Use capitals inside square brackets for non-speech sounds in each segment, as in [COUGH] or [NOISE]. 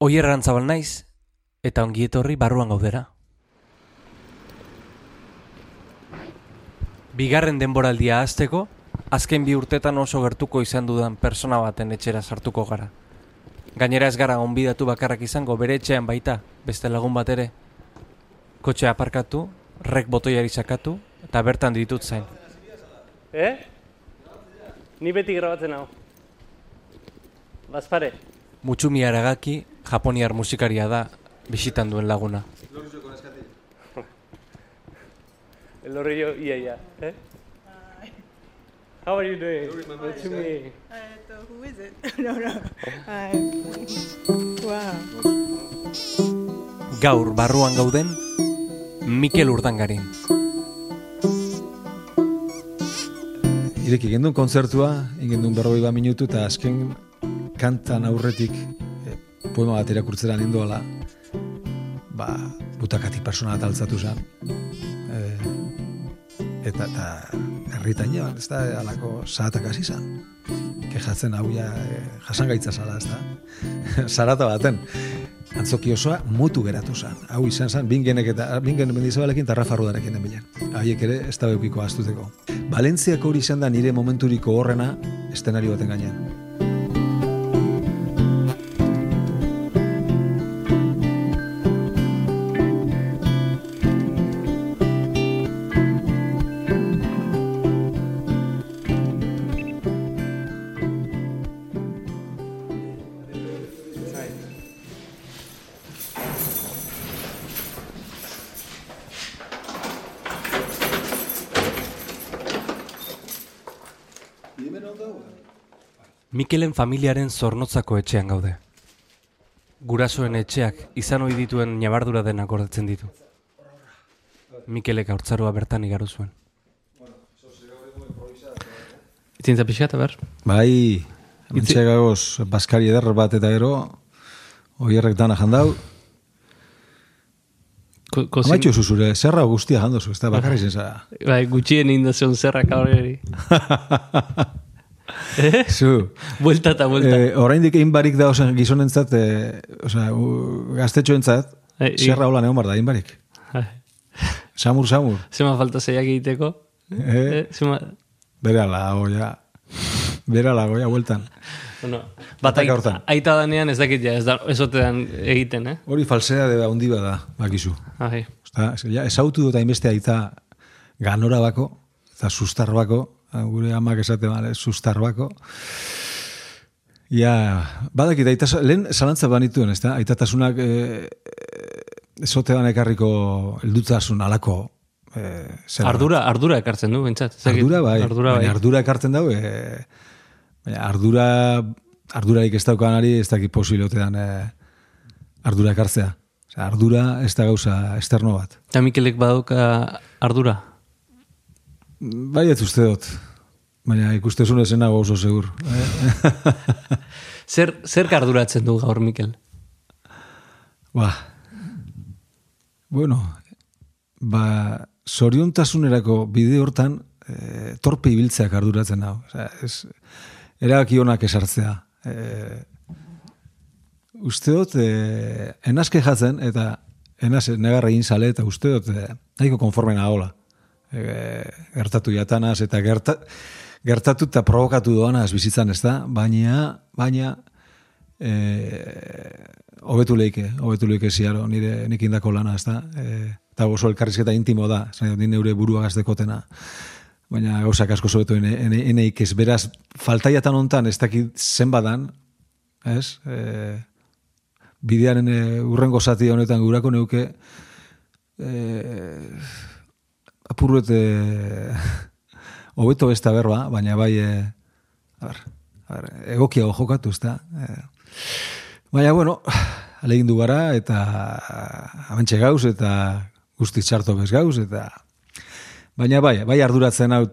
Oier erantzabal naiz, eta ongi etorri barruan gaudera. Bigarren denboraldia hasteko, azken bi urtetan oso gertuko izan dudan persona baten etxera sartuko gara. Gainera ez gara onbidatu bakarrak izango bere etxean baita, beste lagun bat ere. Kotxe aparkatu, rek botoiari sakatu, eta bertan ditut zain. Eh? Ni beti grabatzen hau. Bazpare. Mutsumi Aragaki, japoniar musikaria da, bisitan duen laguna. El horrillo ia ia. Eh? How are you doing? Mutsumi. Uh, who is it? [LAUGHS] no, no. Hi. wow. Gaur barruan gauden, Mikel Urdangarin. Ireki gendun kontzertua, ingendun berroi minutu, eta azken kantan aurretik eh, poema bat irakurtzera nindoala, ba, butakati persona bat altzatu zen. Eh, eta, eta herritan ja, ez da, alako zahatak hasi zen. Kejatzen hau ja, eh, jasangaitza zala, ez da. [LAUGHS] Zarata baten. Antzoki osoa mutu geratu zen. Hau izan zen, bingenek eta bingen mendizabalekin eta Rafa Rudarekin den bilen. Haiek ere, ez da beukiko astuteko. Valentziako hori izan da nire momenturiko horrena estenario baten gainean. Mikelen familiaren zornotzako etxean gaude. Gurasoen etxeak izan ohi dituen ñabardura denak gordetzen ditu. Mikelek haurtzaroa bertan igaru zuen. Itzintza pixka ber? Bai, mentxe gagoz, Baskari eder bat eta gero, oierrek dana jandau. Ko, kozin... Amaitxu zuzure, zerra guztia jandozu, ez da bakarri zen zara. Bai, gutxien indazion zerrak horreri. [LAUGHS] eh? [LAUGHS] Zu, Buelta eta buelta. eh, oraindik egin barik da osen gizonentzat, eh, osea, gaztetxoentzat, i- zerra hola neon bar da, egin barik. Samur, samur. Zema falta zeiak egiteko? Eh? Eh? Zema... Bera la goia. Bera la goia, bueltan. Bueno, bat aita, aita danean ez dakit ja, ez da, ez otean egiten, eh? Hori falsea de handi bada, bakizu. Ahi. Osta, ja, ezautu dut hainbeste aita ganora bako, eta sustar bako, gure amak esate bale, sustar bako. Ja, badakit, aita, lehen zalantza banituen, ez da? Aitatasunak e, ezotean ekarriko eldutasun alako e, zer Ardura, ardura ekartzen du, bentsat. dakit. Ardura bai, Ardura bai. ardura ekartzen dau, e, baina ardura, ardurarik ez daukanari ez dakit posilotean e, ardura ekartzea. Osea, ardura ez da gauza esterno bat. Eta Mikelek badauka ardura? Bai ez uste dut, baina ikustezun ezen nago oso segur. Eh? [LAUGHS] Zer, zer arduratzen du gaur Mikel? ba, bueno, ba, zoriontasunerako bide hortan e, torpe ibiltzeak arduratzen hau. Osea, ez, erabaki honak esartzea. E, uste dut, e, enazke jatzen, eta enaz negarra egin sale, eta uste dut, e, nahiko konforme nagola. E, gertatu jatanaz, eta gerta, gertatu eta provokatu doanaz bizitzan ez da, baina, baina, e, hobetu leike, hobetu leike ziaro, nire nik indako lana, ez da, e, eta oso elkarrizketa intimo da, zain, ni neure burua gazdekotena, baina gauzak asko zobetu ene, ene, eneik ez, beraz, faltaiatan hontan ez dakit zenbadan, ez, e, bidearen e, urrengo zati honetan gurako neuke, e, apurret e, [LAUGHS] hobeto ez da berba, baina bai, e, a ber, a ber, egokiago jokatu, ez da. E, baina, bueno, [SIGHS] alegin du gara, eta abentxe gauz, eta guzti txarto bez gauz, eta baina bai, bai arduratzen hau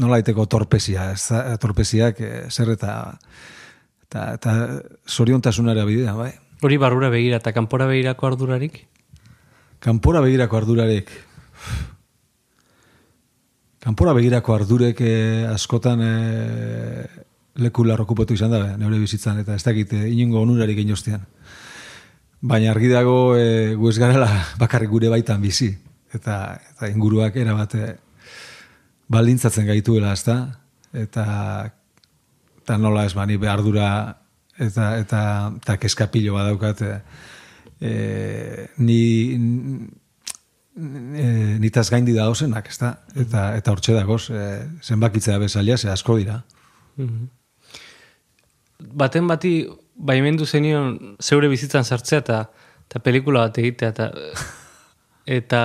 nolaiteko torpezia, ez da, torpeziak e, zer eta eta, eta zoriontasunara bidea, bai. Hori barrura begira eta kanpora begirako ardurarik? Kanpora begirako ardurarek. Kanpora begirako ardurek eh, askotan eh, leku larrokupatu izan da, neure bizitzan, eta ez dakit eh, inungo onurarik inostean. Baina argi dago e, gu ez garela bakarrik gure baitan bizi. Eta, eta inguruak erabat e, baldintzatzen gaituela, ezta? Eta, eta nola ez bani behardura eta, eta, eta keskapilo badaukat e, ni nitaz gaindi da osenak, ezta? Eta, eta hortxe dagoz, e, zenbakitzea bezalia, ze asko dira. Baten bati baimendu zenion zeure bizitzan sartzea eta eta pelikula bat egitea eta [LAUGHS] eta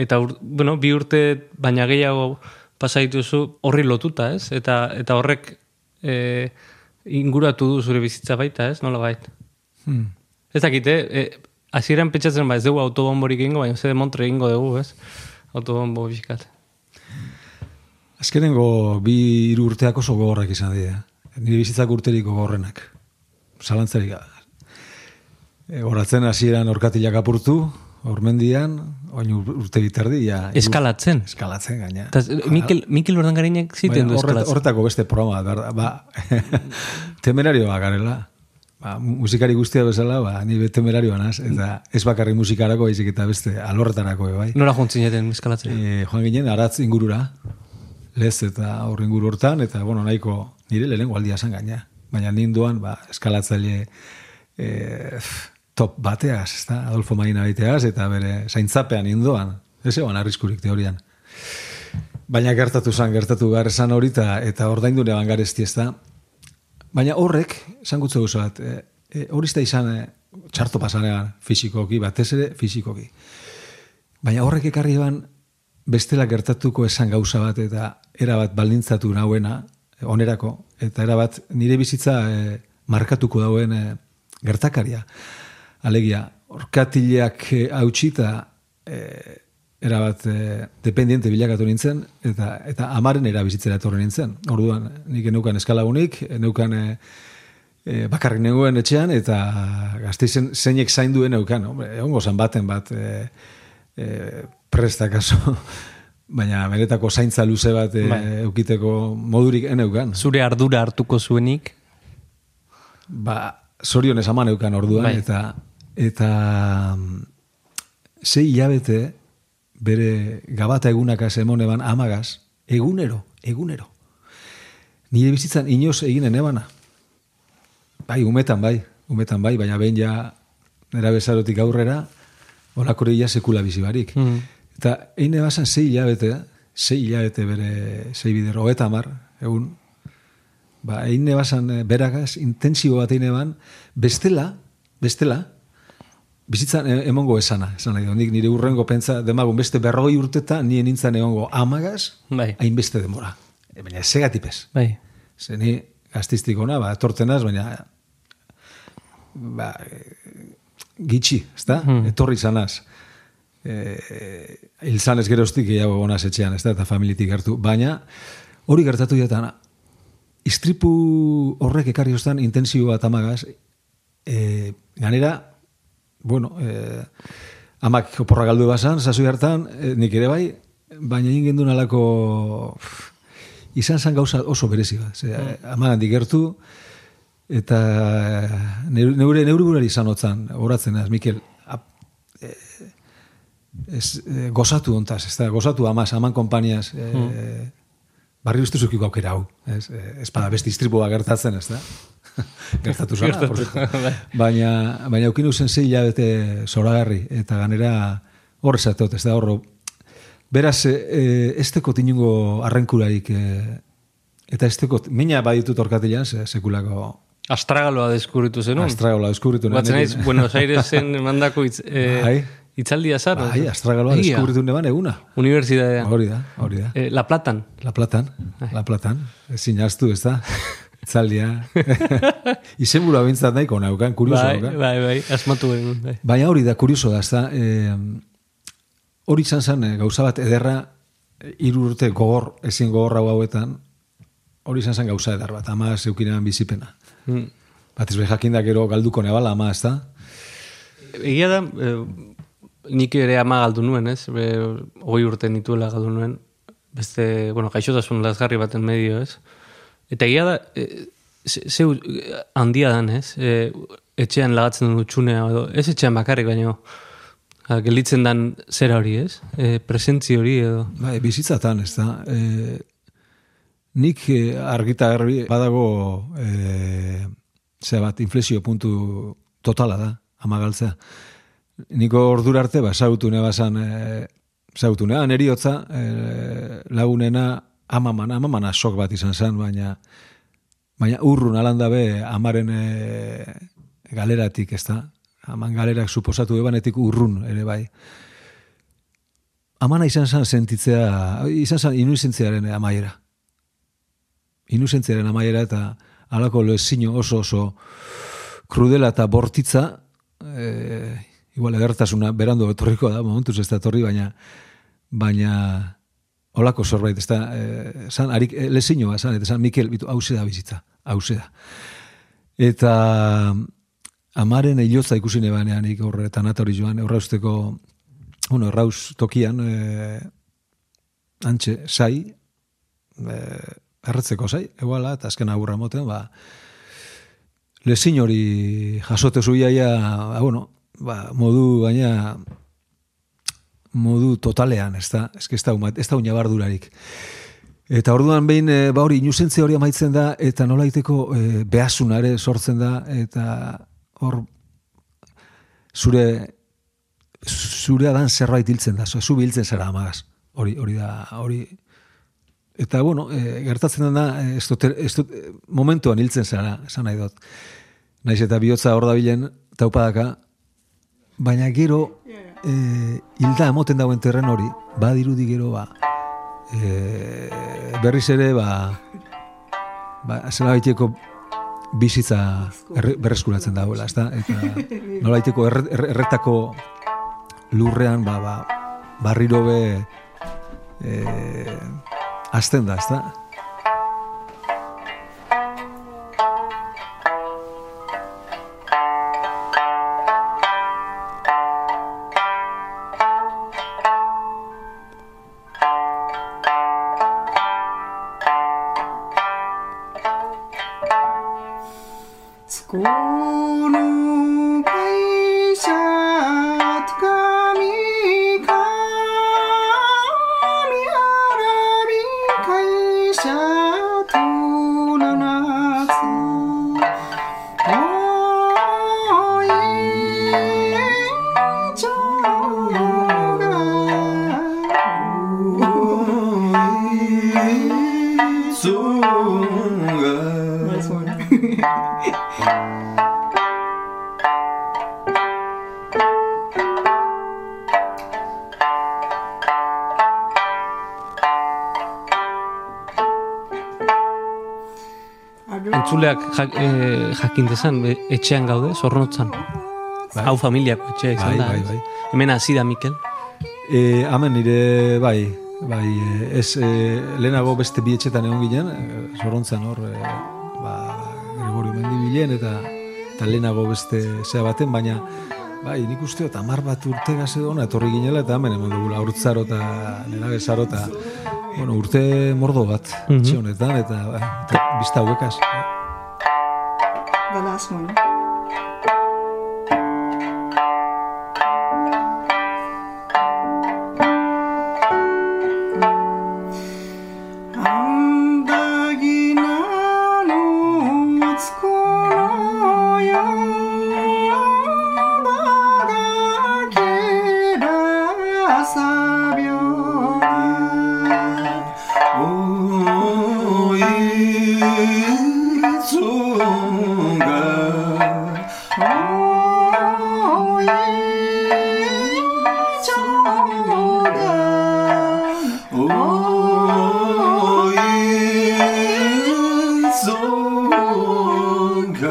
eta ur, bueno, bi urte baina gehiago pasa dituzu horri lotuta, ez? Eta eta horrek e, inguratu du zure bizitza baita, ez? Nola bait. Hmm. Ez dakite, e, hasieran pentsatzen ba ez dugu autobomborik egingo, baina ze montre egingo dugu, ez? Autobombo bizikat. Azkenengo bi hiru urteak oso gogorrak izan dira. Nire bizitzak urterik gogorrenak. Zalantzarik gabe. E, Horatzen hasieran orkatilak apurtu, ormendian, oin ur- urte biterdi, ja. Eskalatzen. Eskalatzen gaina. Eta Mikel, Mikel Ordangarinek ziten du eskalatzen. Horretako beste programa, berda, ba, [LAUGHS] temerarioa garela. Ba, musikari guztia bezala, ba, ni be temerarioa naz, eta ez bakarri musikarako, baizik eta beste alorretarako, bai. Nora jontzineten eskalatzen. E, joan ginen aratz ingurura, lez eta aurre inguru hortan, eta bueno, nahiko nire lehenengo aldia zan gaina. Baina ninduan, ba, eskalatzaile e, top bateaz, ezta? Adolfo Marina baiteaz, eta bere zaintzapean ninduan. Ez egon arriskurik teorian. Baina gertatu zan, gertatu behar esan hori, eta, eta ordaindu neban garesti, ez da? Baina horrek, esan gutzu gauza bat, e, e, hori ez da izan e, txarto pasanean fizikoki, batez ere fizikoki. Baina horrek ekarri eban bestela gertatuko esan gauza bat eta erabat baldintzatu nauena, eh, onerako, eta erabat nire bizitza e, markatuko dauen e, gertakaria. Alegia, orkatileak e, hautsita e, erabat e, dependiente bilakatu nintzen, eta, eta amaren era bizitzera etorri nintzen. Orduan, nik neukan eskalagunik, neukan e, e, bakarrik nengoen etxean, eta gazteizen zeinek zainduen neukan. Hombre, egongo zan baten bat e, e, prestak aso, [LAUGHS] baina beretako zaintza luze bat e, Bai. eukiteko modurik eneukan. Zure ardura hartuko zuenik, Ba, zorionez ama neukan orduan, Bai. eta eta mm, sei hilabete bere gabata egunaka zemon eban amagaz, egunero, egunero. Nire bizitzan inoz eginen ebana. Bai, umetan bai, umetan bai, baina behin ja nera bezarotik aurrera, olakore ja sekula bizi barik. Mm. Eta egin ebazan sei hilabete, sei hilabete bere sei bider, hogeta mar, egun, ba, egin ebazan eh, beragaz, intensibo bat egin eban, bestela, bestela, bizitzan e- emongo esana, esan nahi. Nik nire urrengo pentsa, demagun beste berrogei urteta, nien nintzen egongo amagaz, bai, hainbeste demora. E, baina segatipez. bai. Ze ni gaztistikona, ba, etortenaz, baina ba, gitxi, ezta? Hmm. Etorri zanaz. E, hil zanez geroztik gehiago gonaz etxean, ezta? Eta familitik gertu. Baina, hori gertatu jatan, istripu horrek ekarri ostan intensio bat amagaz, e, ganera, bueno, e, amak oporra galdu basan, zazui hartan, e, nik ere bai, baina egin gendun alako izan zan gauza oso berezi bat. Ze, ama handik gertu, eta neure, neure, neure burari izan otzan, horatzen az, Mikel, ap, e, ez, e, gozatu ontaz, ez da, gozatu amaz, aman kompaniaz, e, barri uste zukiko aukera hau, ez, e, ez bada beste istripua gertatzen, ez da? [LAUGHS] Gertatu zara, por cierto. baina, baina aukin uzen zei hilabete zoragarri, eta ganera hor esatot, ez da horro, Beraz, e, ez tekot inungo arrenkurarik, e, eta ez tekot, mina baditut orkatilan, se, sekulako Astragaloa deskubritu zenun. astragola deskubritu. Batzen naiz, Buenos Airesen [LAUGHS] mandako itz, eh, Bai. Itzaldia zara. Bai, astragaloa deskubritu neban eguna. Unibertsitatea. Hori da, hori da. Eh, La Platan. La Platan, La Platan, ezin jaztu, ez da? Itzaldia. [LAUGHS] Izen buru abintzat nahiko naukan, kurioso Bai, naukan. bai, bai, asmatu. Bai. Baina hori da, kurioso da, ez da? E, hori izan zen, eh, gauza bat ederra, eh, hiru urte gogor, ezin gogor hau hauetan, hori izan zen gauza edar bat, ama zeukinean bizipena. Mm. Bat ez jakindak gero galduko nebala, ama, ez da? Egia da, eh, nik ere ama galdu nuen, ez? Be, hogei urte nituela galdu nuen. Beste, bueno, gaixotasun lasgarri baten medio, ez? Eta egia da, eh, ze- handia dan, ez? Eh, etxean lagatzen du txunea, edo ez etxean bakarrik baino, ha, gelitzen dan zera hori, ez? E, presentzi hori edo. Bai, bizitzatan, ez da. E, nik e, argita garbi badago e, ze bat, inflexio puntu totala da, amagaltzea. Niko ordura arte, ba, sautu nebazan, e, sautu neban eriotza, e, lagunena amamana, amamana sok bat izan zen, baina baina urrun alanda be amaren e, galeratik, ez da? Aman galerak suposatu ebanetik urrun ere bai. Amana izan zen sentitzea, izan zen inuzentziaren amaiera. Inuzentziaren amaiera eta alako lezino oso oso krudela eta bortitza, e, igual edertasuna berando etorriko da, momentuz ez da etorri, baina baina olako zorbait, ez da, e, san, arik, e, lezinoa, san, eta san, Mikel, bitu, hause da bizitza, hause da. Eta amaren eilotza ikusi nebanean, ik horre, eta natori joan, errausteko, bueno, errauz tokian, e, antxe, sai, e, erretzeko sai, eguala, eta azken agurra moten, ba, lezin hori jasote zuiaia, ba, bueno, ba, modu, baina, modu totalean, ez da, ez da, ez da unabardurarik. Eta orduan behin, e, ba hori, inusentzia hori amaitzen da, eta nolaiteko e, behasunare sortzen da, eta hor, zure, zure adan zerbait hiltzen da, zu biltzen zara amagaz, hori, hori da, hori, eta bueno, e, gertatzen da, ez dut, ez dut, momentuan hiltzen zara, esan nahi dut, naiz eta bihotza hor da bilen, taupadaka, baina gero, e, hilda emoten dauen terren hori, badirudi gero ba, e, berriz ere ba, ba zela baiteko bizitza erre, berreskuratzen dagoela, ezta? Eta [LAUGHS] nola baiteko erretako lurrean ba, ba, barriro be e, azten da, ezta? School. Entzuleak jak, e, jakin dezan, etxean gaude, zornotzan. Bai. Hau familiako etxea izan bai, da. Bai, bai. Hemen hasi da, Mikel. E, amen nire, bai, bai, ez e, lehenago beste bi etxetan egon ginen, e, zorrontzan hor, e, ba, Gregorio Mendibilen eta, eta lehenago beste zea baten, baina bai, nik uste eta mar bat urte gaze dona, etorri ginela, eta hemen eman dugula urtzaro eta nena bezaro eta bueno, urte mordo bat mm -hmm. honetan, eta, eta bizta hauekaz. さ病に多いぞが多いぞが多いぞが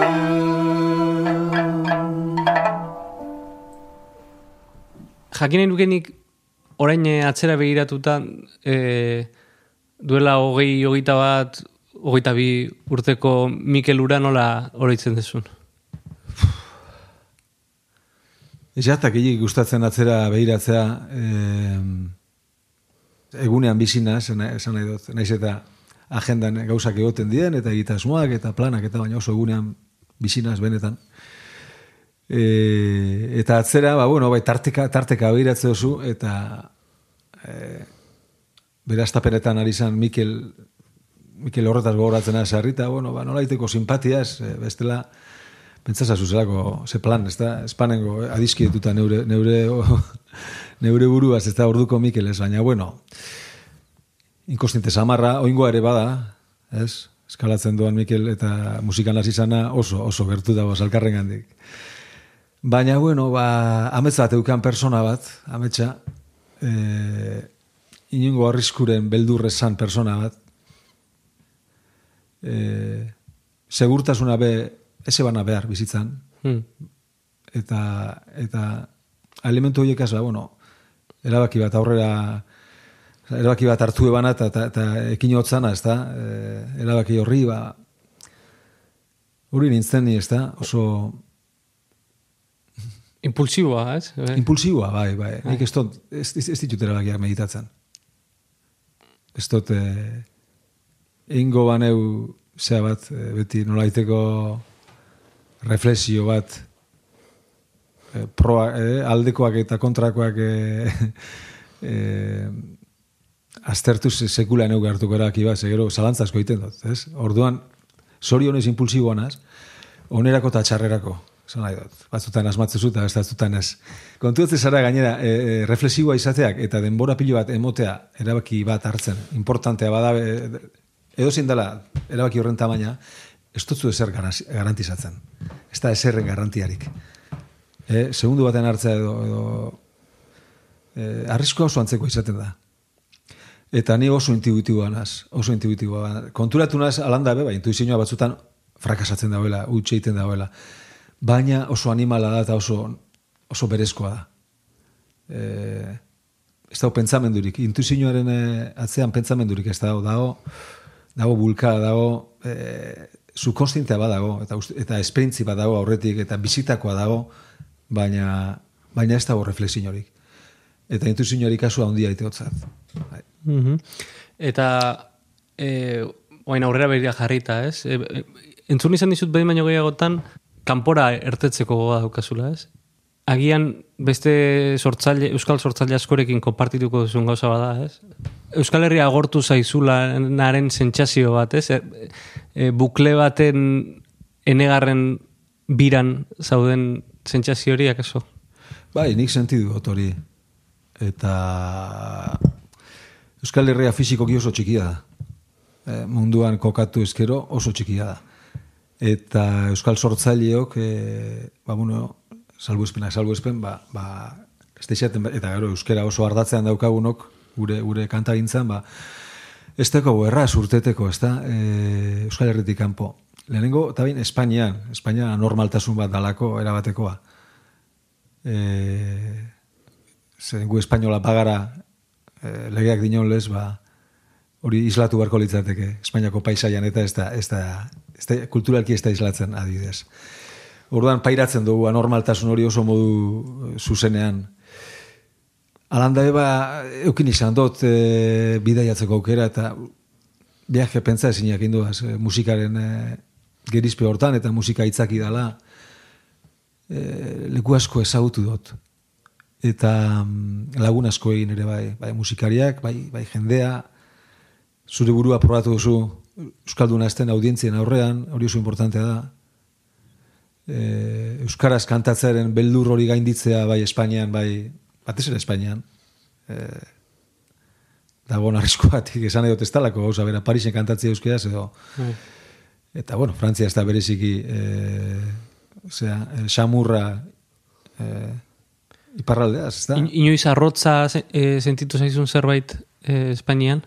jakin egin orain eh, atzera begiratuta e, duela hogei hogeita bat hogeita bi urteko Mikel Ura nola oroitzen dezun? Ezatak egik gustatzen atzera behiratzea e, egunean bizina, esan nahi dut, naiz eta agendan gauzak egoten dien, eta egitasmoak, eta planak, eta baina oso egunean bizinaz benetan. E, eta atzera, ba, bueno, bai, tarteka, tarteka behiratze duzu, eta e, bera estapenetan ari zan Mikel, Mikel horretaz gogoratzen az harrita, bueno, ba, nola iteko simpatiaz, e, bestela, pentsasa zuzelako, ze plan, ez da, espanengo, adiskietuta neure, neure, [LAUGHS] neure buruaz, ez da, orduko Mikel ez, baina, bueno, inkostinte samarra, oingoa ere bada, ez, eskalatzen duan Mikel eta musikan hasi zana oso, oso gertu dago salkarren gandik. Baina, bueno, ba, ametsa bat eukan persona bat, ametsa, e, inungo arriskuren beldurrezan persona bat, e, segurtasuna be, eze bana behar bizitzan, Hmm. eta, eta elementu horiek ez, ba, bueno, erabaki bat aurrera, erabaki bat hartu ebana eta, eta, eta ekin hotzana, ez da, e, erabaki horri, ba, hori nintzen ni, ez da, oso Impulsiboa, ez? Eh? impulsiboa, bai, bai, nik ez dut, ez, ez, ez ditut erabakiak meditatzen. Ez dut, e, ingo baneu, zea bat, e, beti nolaiteko reflexio bat, e, proa, e, aldekoak eta kontrakoak e, [LAUGHS] e, aztertu se- sekula neu hartuko erabaki bat, segero zalantzazko egiten dut, ez? Orduan, sorionez impulsiboanaz, onerako eta txarrerako, esan nahi dut. Batzutan asmatzezu eta batzutan ez. Kontuetze zara gainera, e, e, reflexiboa izateak eta denbora pilo bat emotea erabaki bat hartzen, importantea bada, e, edo dela erabaki horren tamaina, ez dutzu ezer garanti- garantizatzen. Ez da ezerren garantiarik. E, segundu baten hartzea edo, edo e, arriskoa oso antzeko izaten da. Eta ni oso intuitiboa naz, oso intuitiboa. Konturatu naz, alanda be, bai, intuizioa batzutan frakasatzen dauela, utxe egiten dauela. Baina oso animala da eta oso, oso berezkoa da. E, ez dago pentsamendurik, intuizioaren e, atzean pentsamendurik ez dago, dago, dago bulka, dago e, subkonstintea badago, eta, eta esperientzi badago aurretik, eta bizitakoa dago, baina, baina ez dago reflexiorik. Eta intuizioari kasua handia iteotzat. Bai. Mhm. Eta e, oain aurrera begira jarrita, ez? E, e, entzun izan dizut behin baino gehiagotan, kanpora ertetzeko gogoa daukazula, ez? Agian beste sortzaile, euskal sortzaile askorekin konpartituko duzun gauza bada, ez? Euskal Herria agortu zaizula naren sentsazio bat, ez? E, e, bukle baten enegarren biran zauden sentsazio hori, akaso? Bai, nik sentidu dut hori. Eta Euskal Herria fizikoki oso txikia da. E, munduan kokatu ezkero oso txikia da. Eta Euskal Sortzaileok, e, ba, bueno, salbuespenak salbuespen, ba, ba, izaten, eta gero euskera oso ardatzean daukagunok, gure, gure kantagintzan, ba, ez teko erraz urteteko, ez da, e, Euskal Herritik kanpo. Lehenengo, eta bain, Espainian, Espainia normaltasun bat dalako, erabatekoa. E, zer gu espainola bagara e, legeak dinon lez, ba, hori islatu beharko litzateke, Espainiako paisaian, eta ez da, ez da, da, kulturalki ez da islatzen adidez. Orduan pairatzen dugu anormaltasun hori oso modu eh, zuzenean. Alanda eba, eukin izan dut e, bidaiatzeko aukera eta viaje pentsa ezinak induaz, e, musikaren e, gerizpe hortan eta musika itzaki dala e, leku asko ezagutu dut. Eta mm, lagun asko egin ere bai, bai musikariak, bai, bai jendea, zure burua probatu duzu Euskalduna esten audientzien aurrean, hori oso importantea da. E, Euskaraz kantatzearen beldur hori gainditzea bai Espainian, bai batez ere Espainian. E, dagoen arriskuatik esan edo testalako gauza bera Parisen kantatzea euskaraz edo eta bueno, Frantzia ez da bereziki e, osea, e, xamurra e, iparraldeaz, ez da? In, inoiz arrotza e, sentitu zaizun zerbait e, Espainian?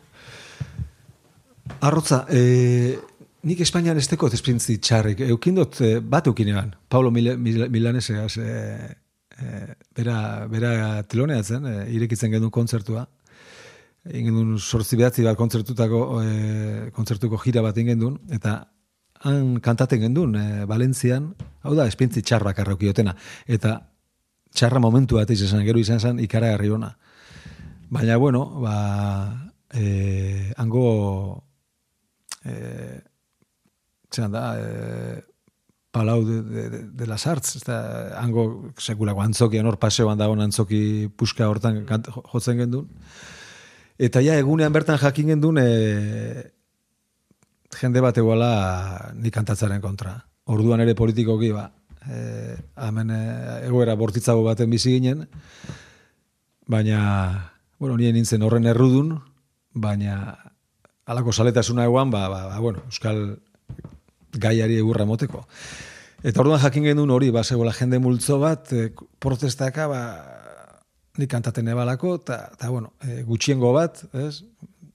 Arrotza, e, nik Espainian ez teko esprintzi txarrik. Eukindot, e, bat eukin eban. Pablo Mil Mil Milanesegaz, e, e, bera, bera teloneatzen, e, irekitzen genuen kontzertua. Egin genuen sortzi behatzi bat kontzertutako, e, kontzertuko jira bat egin genuen, eta han kantaten genuen, e, Valentzian, hau da, esprintzi txar bakarra eukiotena. Eta txarra momentu bat izan, gero izan zen ikaragarri ona. Baina, bueno, ba, e, hango e, zelan da, e, Palau de, de, de, las Arts, ez da, hango sekulako antzokian hor paseoan dagoen antzoki puska hortan kant, jo- jotzen gendun. Eta ja, egunean bertan jakin gendun, e, jende bat eguala nik kantatzaren kontra. Orduan ere politikoki, ba, e, hemen e, egoera bortitzago baten bizi ginen, baina, bueno, nien nintzen horren errudun, baina alako saletasuna eguan, ba, ba, ba, bueno, euskal gaiari egurra moteko. Eta orduan jakin genuen hori, ba, zegoela jende multzo bat, e, protestaka, ba, nik kantaten ebalako, eta, bueno, e, gutxiengo bat, ez?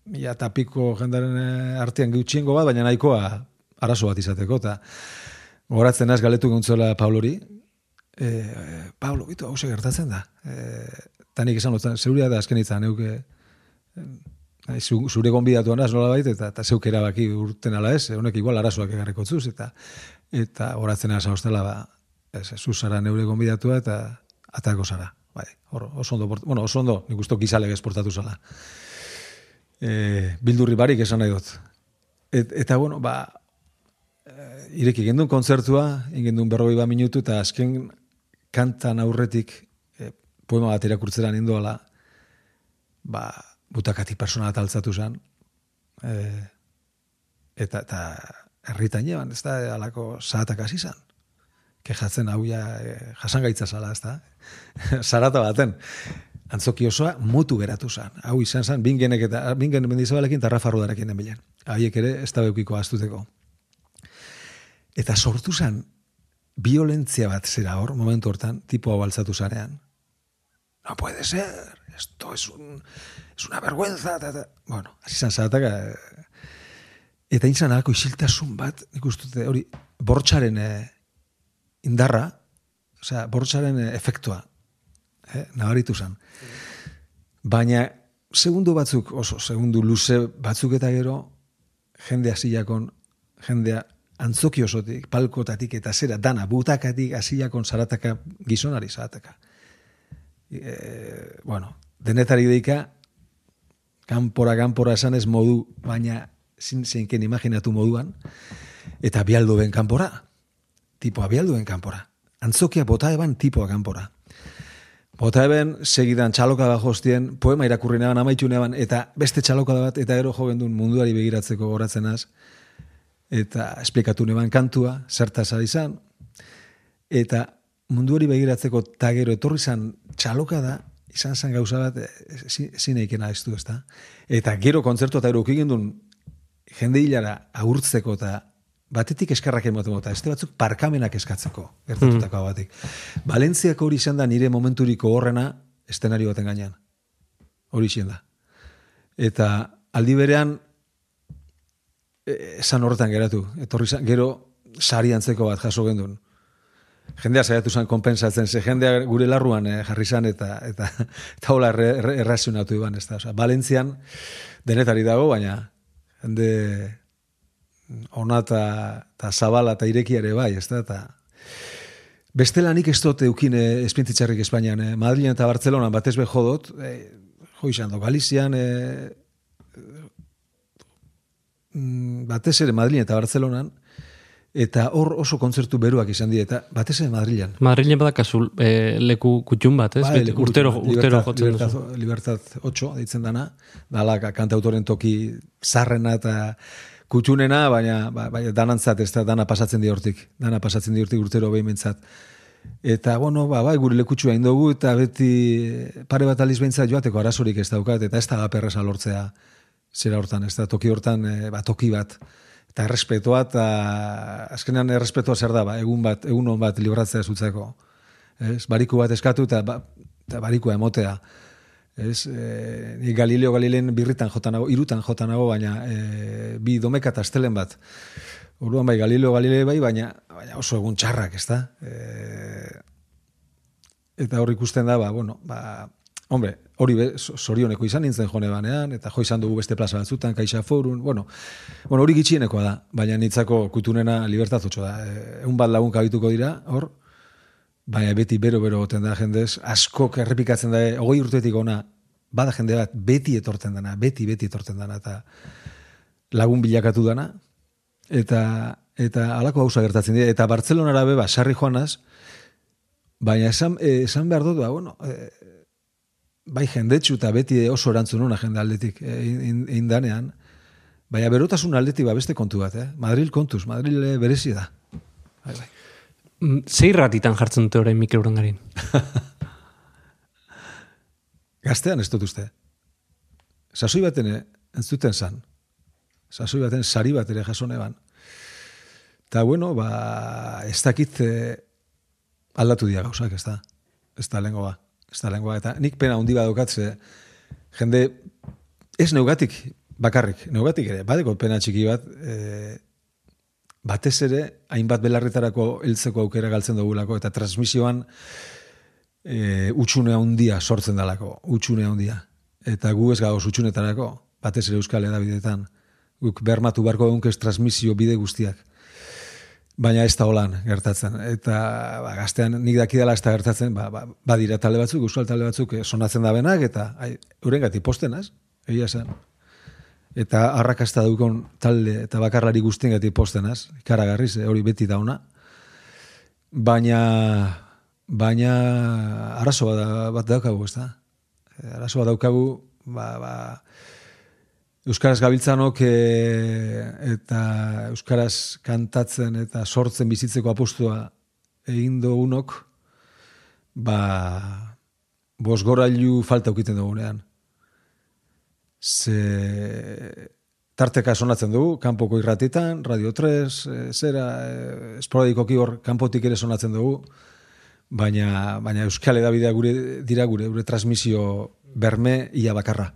Mila eta piko jendaren e, artean gutxiengo bat, baina nahikoa arazo bat izateko, eta goratzen az galetu gontzela Paulori, e, Paulo, bitu, hau gertatzen da. E, eta nik esan dut, zeuria da azken itzan, neuke, zure gonbidatu anaz nola baita, eta, eta zeuk erabaki urten ala ez, honek igual arazoak egarriko zuz, eta eta horatzen asa hostela, ba, ez, ez, zu zara neure gonbidatua, eta atako zara. Bai, hor, oso ondo, bueno, oso ondo, nik usto gizale esportatu zala. E, bildurri barik esan nahi dut. Et, eta, bueno, ba, e, ireki gendun kontzertua, ingendun berroi ba minutu, eta azken kantan aurretik e, poema bat irakurtzera nindoala, ba, butakati persona bat altzatu zen, e, eta, eta herritan jeban, ez da, alako zahatak hasi zen. Kejatzen hau ja, e, jasangaitza zala, ez da. [LAUGHS] Zarata baten. Antzoki osoa mutu geratu zen. Hau izan zen, bingenek eta bingen mendizabalekin eta Rafa Rudarekin enbilen. Haiek ere, ez da beukiko astuteko. Eta sortu zen, violentzia bat zera hor, momentu hortan, tipo hau altzatu zarean. No puede ser, esto es, un, es una vergüenza. Ta, ta. Bueno, hasi zan zarataka. eh, Eta intzan alako isiltasun bat, nik hori, bortxaren eh, indarra, osea, bortxaren eh, efektua, eh, nabaritu zen. Baina, segundu batzuk, oso, segundu luze batzuk eta gero, jende hasiakon, jendea antzoki osotik, palkotatik eta zera, dana, butakatik hasiakon zarataka, gizonari zarataka. E, bueno, denetari deika, kanpora, kanpora esan ez modu, baina zin zeinken imaginatu moduan, eta bialdo ben kanpora. Tipo abialdu ben kanpora. Antzokia bota eban tipoa kanpora. Bota eben, segidan txaloka bat jostien, poema irakurri neban, amaitu neban, eta beste txaloka bat, eta ero jo gendun munduari begiratzeko goratzenaz, eta esplikatu neban kantua, zertaz izan, eta munduari begiratzeko ta gero etorri zan txaloka da, izan zen gauza bat, eh, zi- ezin eikena ez du, ezta? Eta gero kontzertu eta eruki gendun jende hilara agurtzeko eta batetik eskarrak ematen eta este batzuk parkamenak eskatzeko gertatutako batik. Valentziako hori izan da nire momenturiko horrena estenario baten gainean. Hori izan da. Eta aldi berean eh, esan horretan geratu. Etorri gero sari antzeko bat jaso gendun. Jendea saiatu zen konpensatzen, ze jendea gure larruan eh, jarri zan eta eta eta hola errazionatu iban, ez da. Osea, Valentzian denetari dago, baina jende ona eta, zabala eta irekiare bai, ez da, eta bestela nik ez dut eukin eh, espintitzarrik Espainian, eh, Madrilen eta Bartzelonan batez be jodot, eh, jo izan do, Galizian, mm, batez ere Madrilen eta Bartzelonan, eta hor oso kontzertu beruak izan die, eta batez ere Madrilen. Madrilen badakazu e, leku kutxun bat, ez? Beti, leku urtero, urtero jotzen Libertad, duzu. Libertad 8, deitzen dana, dala kantautoren toki zarrena eta kutxunena, baina, ba, baina danantzat, ez da, dana pasatzen di hortik, dana pasatzen di hortik urtero behimentzat. Eta, bueno, ba, bai, gure lekutxua indogu, eta beti pare bat aliz behintzat joateko arazorik ez daukat, eta ez da gaperreza lortzea zera hortan, ez da, toki hortan, e, ba, toki bat, eta errespetoa, eta azkenean errespetoa zer da, ba, egun bat, egun on bat libratzea zutzeko. Ez, bariku bat eskatu, eta, ba, eta barikua emotea. Ez, e, ni Galileo Galileen birritan jota nago, irutan jota nago, baina e, bi domeka eta astelen bat. Orduan bai, Galileo Galilei bai, baina, baina oso egun txarrak, ez da? E, eta hor ikusten da, ba, bueno, ba, hombre, hori be, so- zorioneko izan nintzen jone banean, eta jo izan dugu beste plaza batzutan, kaixa forun, bueno, bueno, hori gitxienekoa da, baina nitzako kutunena libertatutxo da. E, egun bat lagun kabituko dira, hor, baina beti bero-bero goten da jendez, askok errepikatzen da, hogei urtetik ona, bada jende bat, beti etorten dana, beti, beti etorten dana, eta lagun bilakatu dana, eta eta halako gauza gertatzen dira. Eta Bartzelonara beba, sarri joanaz, baina esan, eh, esan behar dut, ba, bueno, eh, bai jendetsu eta beti oso erantzun hona jende aldetik eh, in- indanean, baina berotasun aldetik ba beste kontu bat, eh? Madril kontuz, Madril eh, berezi da. Bai, bai. Mm, Zei ratitan jartzen dute orain Mikel Urangarin? [LAUGHS] Gaztean ez dut uste. Sasoi baten eh, entzuten zan. Sasoi baten sari bat ere jasone ban. Ta bueno, ba, ez dakit eh, aldatu dira gauzak, ez da. Ez da lengoa. Ez da lengoa. Eta nik pena hundi badokatze, jende, ez neugatik bakarrik, neugatik ere, badeko pena txiki bat, e, batez ere, hainbat belarritarako heltzeko aukera galtzen dugulako, eta transmisioan e, utxune handia sortzen dalako, utxune handia. Eta gu ez gagoz utxunetarako, batez ere euskal edabidetan. Guk bermatu barko egunkez transmisio bide guztiak. Baina ez da holan gertatzen. Eta ba, gaztean nik dakidala ez da gertatzen, ba, ba, badira talde batzuk, euskal talde batzuk eh, sonatzen da benak, eta ai, euren gati postenaz, egia zen. Eta arrakasta dukon talde eta bakarlari guztien gati postenaz, ikaragarriz, eh, hori beti dauna. Baina, baina arazo bat, bat daukagu, ez da? Arazo bat daukagu, ba, ba, Euskaraz gabiltzanok e, eta Euskaraz kantatzen eta sortzen bizitzeko apostua egin dugunok, ba, bos gorailu falta ukiten dugunean. Ze tarteka sonatzen dugu, kanpoko irratitan, Radio 3, e, zera, e, esporadikoki hor kanpotik ere sonatzen dugu, baina, baina Euskal Edabidea gure, dira gure, gure transmisio berme ia bakarra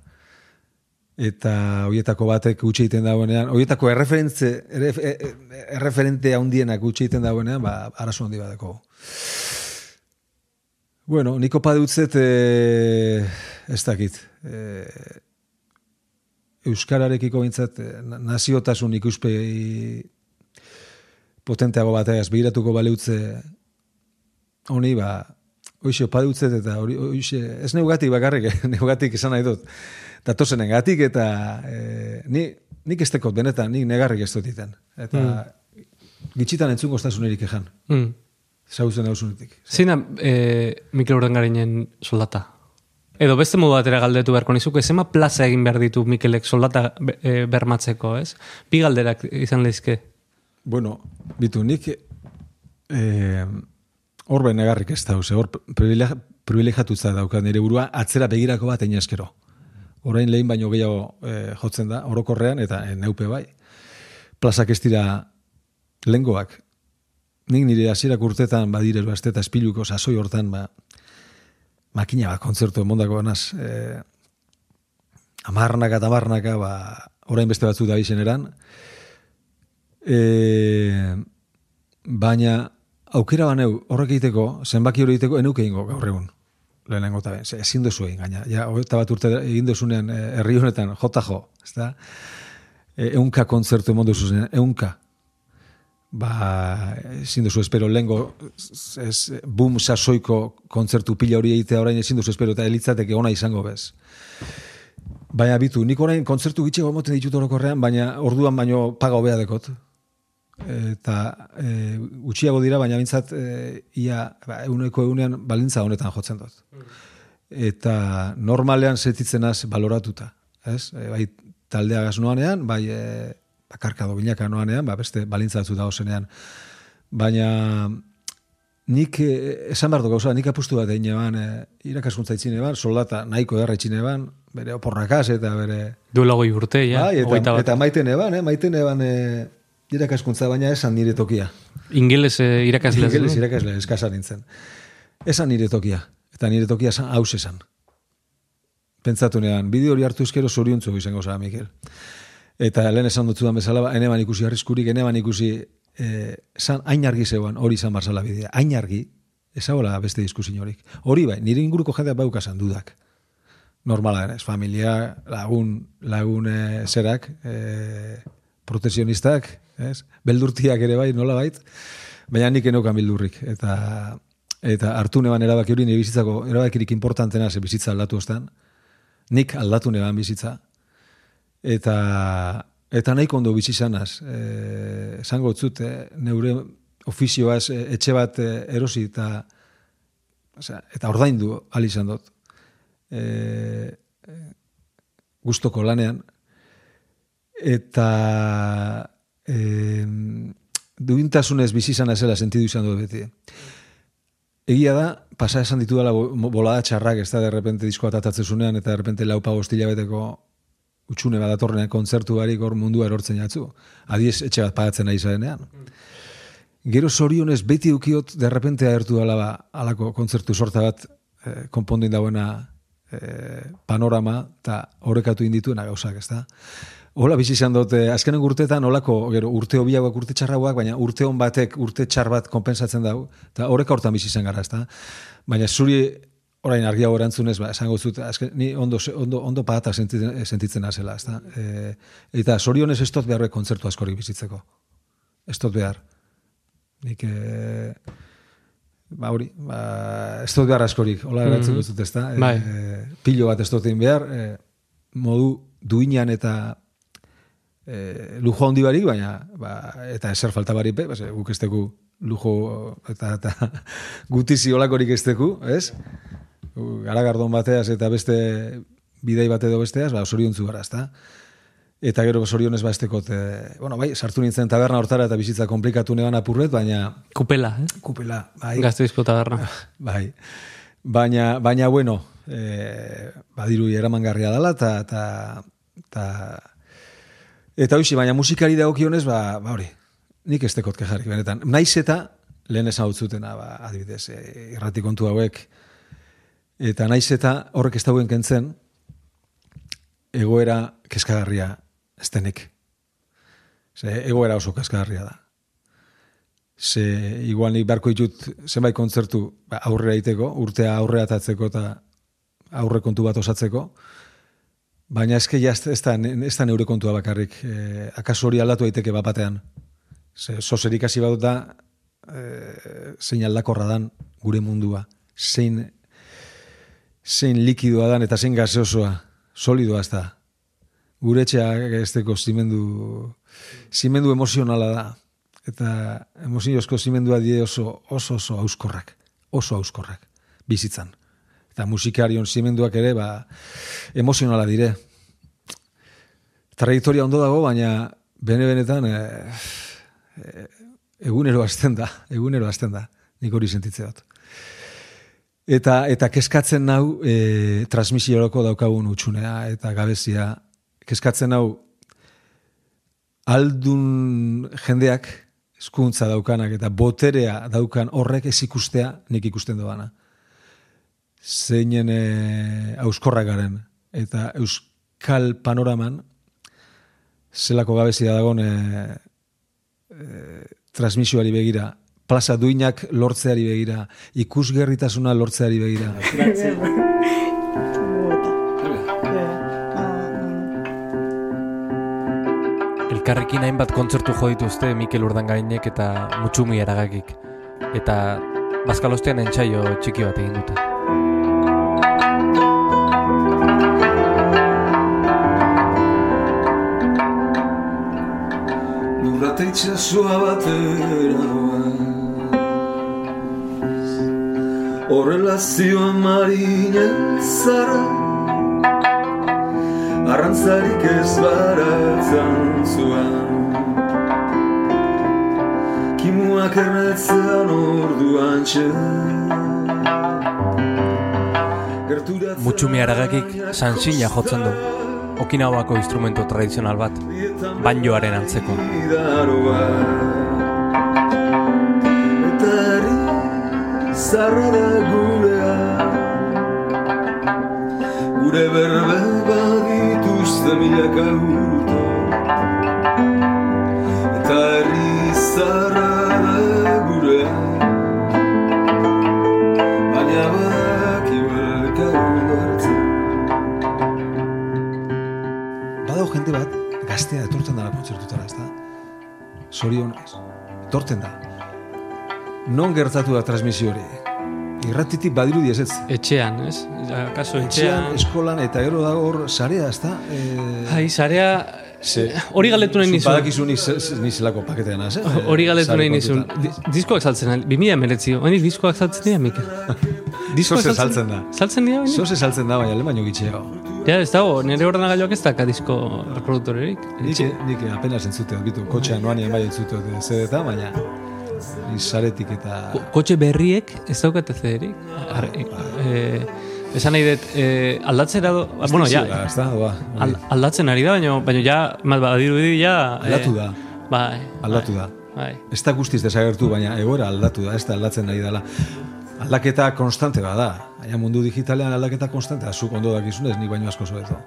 eta hoietako batek utzi egiten dagoenean, hoietako erreferentze erref, erreferente handienak utzi egiten dagoenean, ba arazo handi badako. Bueno, niko padutzet eh ez dakit. Eh euskararekiko bintzat eh, na- naziotasun ikuspegi potenteago bateaz begiratuko baleutze honi ba Hoxe, padutzet eta hoxe, ez neugatik bakarrik, [LAUGHS] neugatik esan nahi dut. Datosenen gatik eta e, ni, nik ez tekot benetan, nik negarrik ez dut iten. Eta mm. gitxitan entzungo estasunerik ejan. Mm. Zauzen hausunetik. Zein da e, Mikel Urangarinen soldata? Edo beste modu batera galdetu beharko nizuke, zema plaza egin behar ditu Mikelek soldata e, bermatzeko, ez? Bi galderak izan lehizke. Bueno, bitu, nik e, hor negarrik ez da, hor privileg- privilegiatutza dauka nire burua atzera begirako bat egin eskero. Orain lehen baino gehiago e, jotzen da, orokorrean, eta e, neupe bai. Plazak ez dira lengoak. Nik nire hasierak urtetan badire bazte eta espiluko sasoi hortan, ba, makina bat kontzertu emondako banaz, e, amarnaka eta amarnaka, ba, orain beste batzuk da eran, e, baina aukera baneu horrek egiteko, zenbaki hori egiteko, enuke ingo gaur egun. Lehenengo eta ben, ezin duzu egin, gaina. Ja, hogeita bat urte egin duzunean eh, herri honetan, jota jo, ez da? E, eunka kontzertu emon duzu zen, eunka. Ba, ezin duzu espero lehengo, ez, boom sasoiko kontzertu pila hori egitea orain ezin duzu espero, eta elitzateke ona izango bez. Baina bitu, nik orain kontzertu gitxego moten ditut orokorrean, baina orduan baino paga hobea dekot. Eta e, gutxiago dira, baina bintzat e, ia ba, euneko eunean balintza honetan jotzen dut. Eta normalean setitzenaz baloratuta. Ez? E, bai taldea gaz noanean, bai e, bakarka do noanean, ba, beste balintza batzu da osenean. Baina nik e, esan behar gauza, nik apustu bat egin eban, e, irakaskuntza itxine eban, soldata nahiko erra itxine eban, bere oporrakaz eta bere... Duela goi urte, ja, bai, eta, eta maiten eban, eh? maiten eban e, irakaskuntza, baina esan nire tokia. Ingeles e, irakasle. Ingeles irakasle eskasa nintzen. Esan nire tokia. Eta nire tokia esan haus esan. Pentsatu nean, bideo hori hartu eskero zoriontzu izango zara, Mikel. Eta lehen esan dut bezala, ba, eneban ikusi arriskurik, eneban ikusi, eh, san, hain argi zeuan, hori izan barzala bidea. Hain argi, ezagola beste diskusin horik. Hori bai, nire inguruko jendea baukasan dudak. Normala denez, familia, lagun, lagun eh, zerak, eh, protesionistak, ez? Beldurtiak ere bai, nola bait, baina nik eneukan bildurrik. Eta, eta hartu neban erabaki hori nire bizitzako, erabakirik importantena ze bizitza aldatu ostan. Nik aldatu neban bizitza. Eta, eta nahiko ondo bizi zanaz. E, esango zut, e, neure ofizioaz e, etxe bat e, erosi eta osea, eta ordaindu ahal izan dut. E, e, gustoko lanean. Eta e, duintasunez bizi izan zela sentidu izan dut beti. Egia da, pasa esan ditu dela bolada txarrak, ez da, de repente diskoa tatatzen zunean, eta de repente laupa gostila beteko utxune bat atorrenean kontzertu barik hor mundua erortzen jatzu. Adiez etxe bat pagatzen nahi zarenean. Gero zorionez beti ukiot de repente ahertu dela ba, alako kontzertu sorta bat eh, konpondin dauena eh, panorama eta horrekatu indituena gauzak, ez da? Hola bizi izan dute, azkenen urteetan olako, gero, urte hobiagoak, urte txarrauak, baina urte hon batek, urte txar bat konpensatzen dago, eta horrek hortan bizi izan gara, ez da? Baina zuri orain argia erantzunez, ba, esango zut, azken, ni ondo, ondo, ondo pagata sentitzen, sentitzen azela, ez da? E, eta sorionez ez dut behar kontzertu askorik bizitzeko. Ez dut behar. Nik, e, ba, hori, ba, ez dut behar askorik, hola erantzun mm -hmm. ez da? Bai. E, pilo bat ez dut egin behar, e, modu duinan eta e, lujo handi barik, baina, ba, eta eser falta barik, be, ba, guk ez lujo eta, eta [LAUGHS] gutizi olakorik ez teku, ez? garagardon bateaz eta beste bidei bat edo besteaz, ba, soriontzu gara, ezta? Eta gero sorionez ba estekot, e, bueno, bai, sartu nintzen taberna hortara eta bizitza komplikatu neban apurret, baina... Kupela, eh? Kupela, bai. Gazte bizko taberna. [LAUGHS] Bai, baina, baina bueno, e, badiru eramangarria dela, eta... eta, eta hoxi, baina musikari dagokionez, ba, ba hori, nik ez tekot kejarik benetan. Naiz eta, lehen esan hau zutena, ba, adibidez, e, irrati kontu hauek, Eta naiz eta horrek ez dauen kentzen, egoera keskagarria ez denik. Ze, egoera oso keskagarria da. Ze, igual nik barko ditut zenbait kontzertu ba, aurrera iteko, urtea aurrea atatzeko eta aurre kontu bat osatzeko, baina eske ja ez da, ez da neure kontua bakarrik. E, akaso hori aldatu daiteke bapatean. Ze, sozerik hasi badut da, e, zein aldakorra dan gure mundua. Zein zein likidoa dan eta zein gaseosoa, solidoa ez da. Gure etxea esteko zimendu, zimendu emozionala da. Eta emoziozko zimendua die oso, oso, oso auskorrak. Oso auskorrak. Bizitzan. Eta musikarion zimenduak ere, ba, emozionala dire. Trajektoria ondo dago, baina bene-benetan e, e, egunero azten da. Egunero azten da. Nik hori sentitze dut. Eta, eta keskatzen nau e, transmisioroko daukagun utxunea eta gabezia. Keskatzen nau aldun jendeak eskuntza daukanak eta boterea daukan horrek ez ikustea nik ikusten doana. Zeinen e, auskorrak garen eta euskal panoraman zelako gabezia dagoen e, e, transmisioari begira plaza duinak lortzeari begira, ikusgerritasuna lortzeari begira. [LAUGHS] Elkarrekin hainbat kontzertu jo dituzte Mikel Urdangainek eta Mutsumi Aragakik. Eta Bazkalostean entsaio txiki bat egin dute. Lurrate itxasua batera horrela zioan marinen zara Arrantzarik ez baratzen zuen Kimuak erretzean orduan txe Mutxumi aragakik sansina jotzen du. Okinawako instrumento tradizional bat Banjoaren antzeko. Zarra da gurea Gure berbe badituzte milaka urto Eta herri zarra gaztea etortzen dara kontzertutara, ez da? Sorionez, etortzen da. Non gertatu da transmisio hori? irratitik badiru diez ez. Etxean, ez? Kaso etxean. etxean. eskolan, eta gero da hor, sarea, ez da? E... Hai, sarea, Ze, Hori galdetu nahi nizun. Badakizu ni, ze- ze- ni zelako paketean az, eh? Hori galetu Sare nahi nizun. Diskoak saltzen, ari- 2000 emeretzi. Oinik diskoak saltzen dira, Mikel. [LAUGHS] Diskoak Zoze saltzen da. Saltzen dira, oinik? Zoze saltzen da, baina lehen baino gitxeo. Ja, ez dago, nire ordenagailuak ez daka disko reproduktorerik. Nik, nik apenas entzute, bitu, kotxean noan bai entzute dut zedeta, baina saretik eta... Ko- Kotxe berriek ez daukate zederik. Ar- eh, esan nahi dut, eh, aldatzera do... Bueno, ja, da, ba, al, aldatzen ari da, baina, baina ja, badirudi ja... eh, Aldatu da. Bai. aldatu da. Bai. Ez da guztiz desagertu, baina egoera aldatu da, ez da aldatzen ari dela. Aldaketa konstante bada. Baina mundu digitalean aldaketa konstante da, zuk ondo dakizunez, nik baino asko zoeto.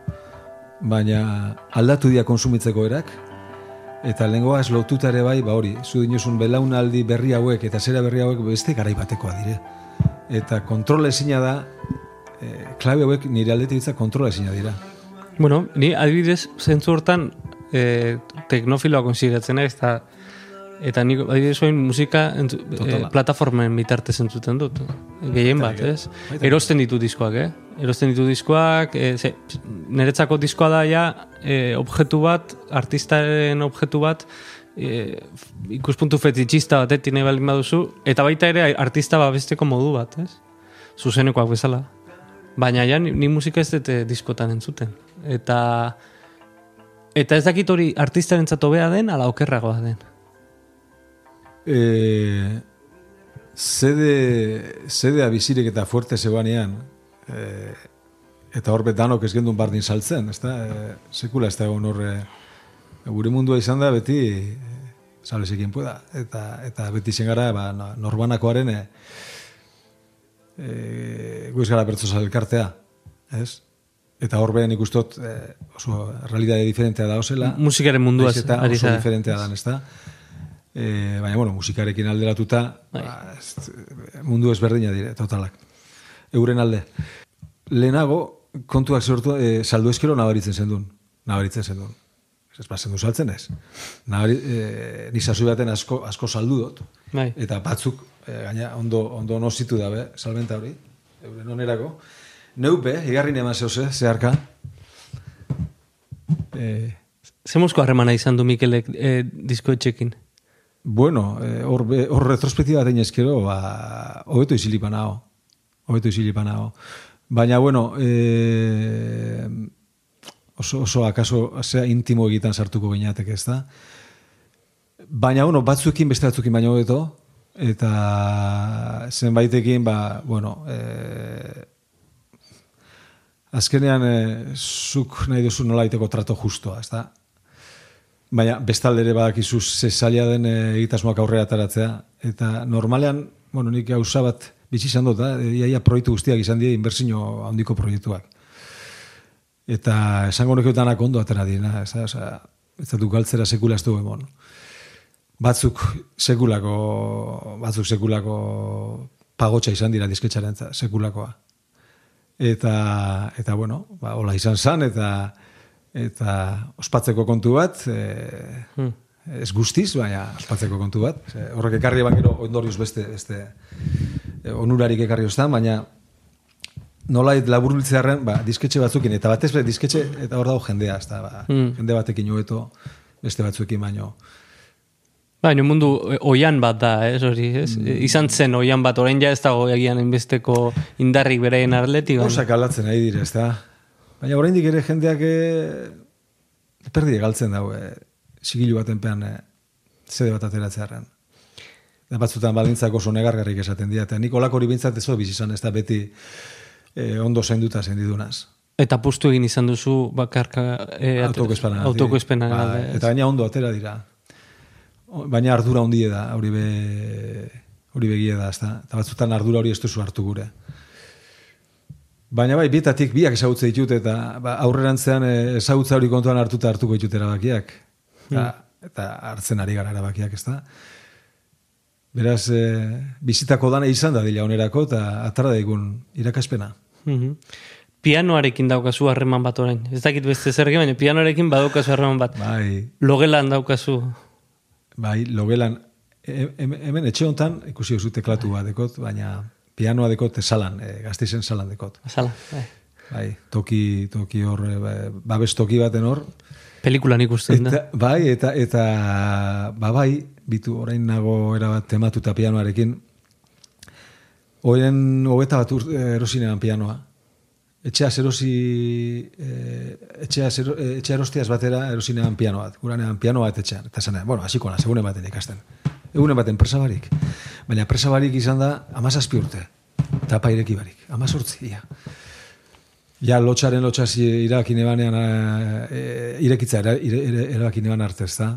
Baina aldatu dira konsumitzeko erak, eta lehengoa ez lotuta ere bai, ba hori, zu dinozun belaunaldi berri hauek eta zera berri hauek beste garai batekoa dire. Eta kontrola ezina da, e, klabe hauek nire aldetik ditza kontrola ezina dira. Bueno, ni adibidez, zentzu hortan, eh, teknofiloa konsideratzen naiz, eta eta nik adibidez oin musika entzu, eh, Totala. plataformen bitartez entzuten dut. Gehien bat, ez? Erosten ditu diskoak, eh? Erosten ditu diskoak, eh, ze, niretzako diskoa da ja, eh, objektu bat, artistaren objektu bat, eh, ikuspuntu fetitxista batetik nahi baldin baduzu, eta baita ere artista babesteko modu bat, ez? Zuzenekoak bezala. Baina ja, ni, ni musika ez dute diskotan entzuten. Eta eta ez dakit hori artistaren bea den, ala okerragoa den. E, zede, zedea bizirik eta fuerte zegoanean, e, eta hor danok ez gendun bardin saltzen, ez da? E, sekula ez da egon horre, gure mundua izan da beti, e, salesekin pueda, eta, eta beti zen gara, ba, no- norbanakoaren, e, e, guiz gara bertzosa elkartea, ez? Eta hor behan ikustot e, oso realidade diferentea da osela. Musikaren munduaz Nahiz eta oso diferentea dan, ez da? E, baina, bueno, musikarekin alderatuta, ba, ez, mundu ezberdina dire, totalak. Euren alde. Lehenago, kontuak sortu, e, saldu eskero nabaritzen zendun. Nabaritzen zendun. Ez ba, zendu saltzen ez. Nabari, e, ni sasoi baten asko, asko saldu dut. Bai. Eta batzuk, e, gaina, ondo, ondo nozitu dabe, salmenta hori, euren onerako. Neupe, igarrin eman zehoze, zeharka. E, Zemuzko harremana izan du Mikelek eh, diskoetxekin? Bueno, eh, hor, hor retrospektiba batein eskero, ba, hobeto izilipan hau. Hobeto izilipan hau. Baina, bueno, eh, oso, oso akaso, zea intimo egitan sartuko gineatek ez da. Baina, bueno, batzuekin beste batzuekin baino hobeto, eta zenbaitekin, ba, bueno, eh, azkenean eh, zuk nahi duzu nola iteko trato justoa, ez da? Baina bestalde ere badakizu ze zaila den e, egitasmoak aurrera ataratzea. Eta normalean, bueno, nik gauza bat bizi izan dut, da, iaia proiektu guztiak izan dira inbertsio handiko proiektuak. Eta esango nuke danak ondo atera direna, ez da, osea, ez da galtzera sekula ez du emon. Batzuk sekulako, batzuk sekulako pagotxa izan dira disketxaren sekulakoa. Eta, eta bueno, ba, hola izan zan, eta eta ospatzeko kontu bat, e, ez guztiz, baina ospatzeko kontu bat. Ze, horrek ekarri eban gero ondorioz beste, beste e, onurarik ekarri ostan, baina nolait laburbiltzearen, ba, disketxe batzukin, eta batez be, disketxe, eta hor dago jendea, ez da, ba, jende batekin hobeto beste batzuekin baino. Baina mundu eh, oian bat da, ez hori, ez? Izan zen oian bat, orain ja ez dago egian inbesteko indarrik beraien arletik. Gauzak aldatzen ari dire, ez da. Baina oraindik ere jendeak e, perdi galtzen dago, e, sigilu baten pean e, zede bat ateratzearen. Eta batzutan baldintzak oso negargarrik esaten dira, eta nik olako hori bintzat ez dut bizi izan, ez da beti e, ondo zainduta zendidunaz. Eta pustu egin izan duzu bakarka e, Autokoespana. autokoespena Ba, eta gaina ondo atera dira. Baina ardura hondie da, hori be, hori begie da, ezta? Eta batzutan ardura hori ez duzu hartu gure. Baina bai, bietatik biak ezagutze ditut, eta ba, aurrerantzean eh, ezagutza hori kontuan hartuta hartuko ditut erabakiak. Eta, eta hartzen ari gara erabakiak, ezta? Beraz, e, bizitako dana izan da dila onerako, eta atara daigun irakaspena. Mhm. Pianoarekin daukazu harreman bat orain. Ez dakit beste zerge, baina pianoarekin badaukazu harreman bat. Bai, Logelan daukazu. Bai, logelan, he- he- hemen etxe hontan ikusi duzu teklatu bat dekot, baina pianoa dekot salan, e, gazteizen salan dekot. Azala. Bai. bai, toki, toki hor, eh, ba- babes toki baten hor, Pelikulan ikusten da. Bai, eta, eta, ba, bai, bitu, orain nago erabat tematuta pianoarekin, Oien hogeta bat ur, erosinean pianoa. Etxea erosi, eh, etxea, zero, eh, etxea erostiaz batera erosinean piano bat. Guranean piano bat etxean. Eta zena, bueno, hasiko naz, egunen baten ikasten. Egunen baten presa barik. Baina presa barik izan da, amazazpi urte. Tapa ireki barik. Amazortzi, ia. Ja, lotxaren lotxasi irakin ebanean, e, irekitza era, ire, ire, erabakin eban arte, ezta?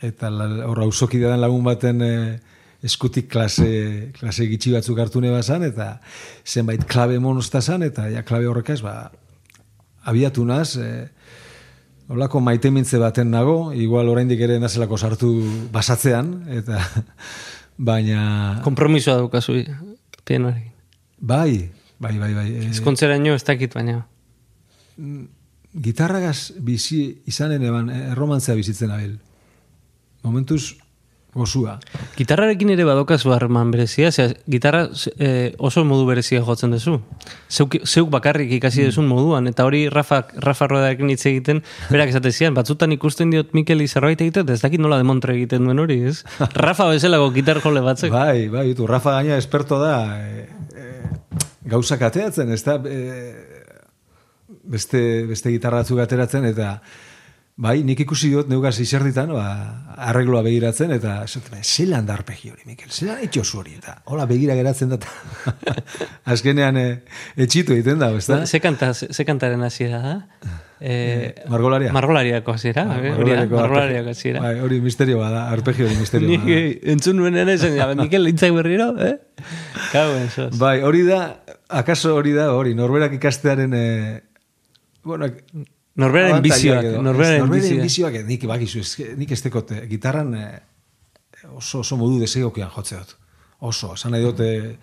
Eta la- hor auzoki den lagun baten e, eskutik klase, klase gitxi batzuk hartu neba eta zenbait klabe monozta zan, eta ja, klabe horrekaz, ba, abiatu naz, e, Olako maite baten nago, igual oraindik ere nazelako sartu basatzean, eta [LAUGHS] baina... Kompromisoa daukazu pianoarekin. Bai, bai, bai, bai. e, Ezkontzeraino ez dakit baina. gitarragaz bizi izanen eban, eh, erromantzea bizitzen abil. Momentuz, gozua. Gitarrarekin ere badokazu harreman berezia, ze gitarra eh, oso modu berezia jotzen duzu. Zeuk, zeuk bakarrik ikasi duzun moduan, eta hori Rafa, Rafa Rodarekin hitz egiten, berak esate zian, batzutan ikusten diot Mikeli zerbait egiten, ez dakit nola demontre egiten duen hori, ez? [LAUGHS] Rafa bezalako gitar jole batzek. Bai, bai, tu, Rafa gaina esperto da, e, e, gauzak ateatzen, ez da, e, beste, beste gitarra ateratzen, eta bai, nik ikusi dut neugaz izerditan, ba, arregloa begiratzen, eta esaten, zelan da arpegi hori, Mikel, zelan etxosu hori, eta hola begira geratzen da, [LAUGHS] azkenean e, etxitu egiten da, ez da? Ze, kanta, ze, kantaren hasiera da? Eh, Margolaria. Margolariako hasiera, eh, da, Margolariako margolariako hasiera. Bai, hori misterio bada, arpegi hori misterio Nik bada. eh, entzun nuen ere zen, Mikel lintzak berriro, eh? Sos. Bai, hori da, akaso hori da, hori, norberak ikastearen, e, bueno, Norberaren abantailak bizioak, norberaren Ez, bizioak. eh, nik bakizu, ez, nik ez dekot, eh, gitarran eh, oso, oso modu desegokian jotze dut. Oso, esan nahi dute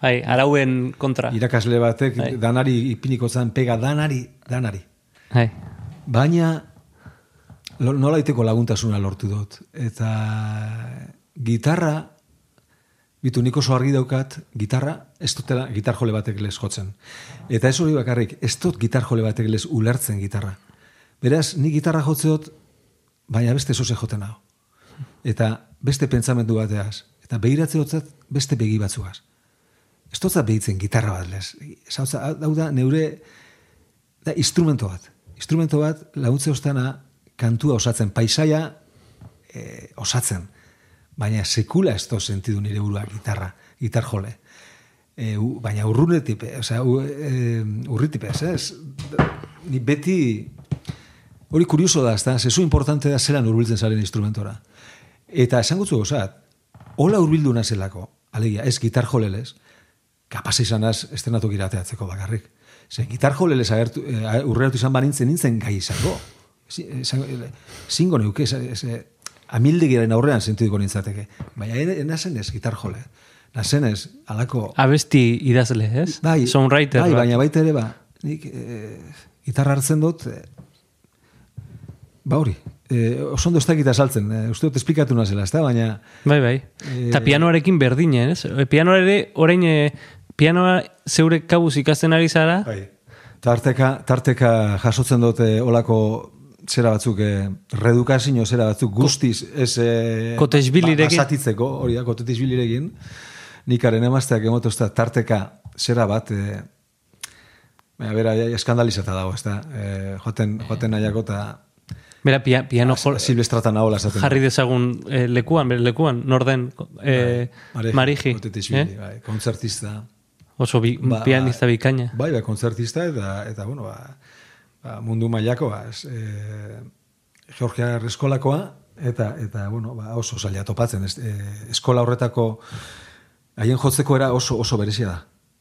Bai, arauen kontra. irakasle batek Bai. danari ipiniko zan pega danari, danari. Bai. Baina lo- nolaiteko laguntasuna lortu dut. Eta gitarra, bitu nik oso argi daukat, gitarra, ez dutela gitar jole batek lez jotzen. Eta ez hori bakarrik, ez dut gitar jole batek lez ulertzen gitarra. Beraz, ni gitarra jotze dut, baina beste zoze joten hau. Eta beste pentsamendu bateaz. Eta begiratze dutzat beste begi batzuaz. Ez dutzat behitzen gitarra bat lez. Ez hau da, neure, da, instrumento bat. Instrumento bat laguntze ostana kantua osatzen, paisaia eh, osatzen. Baina sekula ez sentidu nire burua gitarra, gitar jole. E, u, baina urrunetik, osea, e, urritik, ez, ez? Ni beti, hori kurioso da, ez da, zezu importante da zelan urbiltzen zaren instrumentora. Eta esango zu gozat, hola urbildu nazelako, alegia, ez gitar jolelez, kapaz izanaz estrenatu girateatzeko bakarrik. Ze gitar jolelez agertu, urreratu izan banintzen nintzen gai izango. Si- esango- Zingo neuke, ez, ez, amildegiraren aurrean sentituko nintzateke. Baina nazen ez gitar jole. Nazen ez, alako... Abesti idazle, ez? Bai, Songwriter. bai, baina baita ere ba, nik e, gitarra hartzen dut, e, ba hori, e, oso ondo ez dakit azaltzen, e, uste dut esplikatu nazela, ez da, baina... Bai, bai. Eta pianoarekin berdine, ez? E, Pianoa ere, orain, e, pianoa zeure kabuz ikasten ari zara, Bai. Tarteka, tarteka jasotzen dute olako zera batzuk, eh, redukazio zera batzuk guztiz, ez eh, Kotesbilirekin. ba- basatitzeko, hori da, kotesbilirekin, nikaren emazteak emotozta tarteka zera bat, eh, baina bera, eskandalizata dago, ez da, eh, joaten, joaten nahiako eta bera pia, piano jol, silvestratan ahola esaten. jarri dezagun e, lekuan, bere lekuan, norden, e, Bai, mariji. Eh? bai, kontzertista. Oso bi, pianista bikaina. Bai, bai, kontzertista eta, eta bueno, ba, ba, mundu mailako ba, ez, e, Georgia eskolakoa, eta, eta bueno, ba, oso zaila topatzen. Ez, e, eskola horretako haien jotzeko era oso, oso berezia da.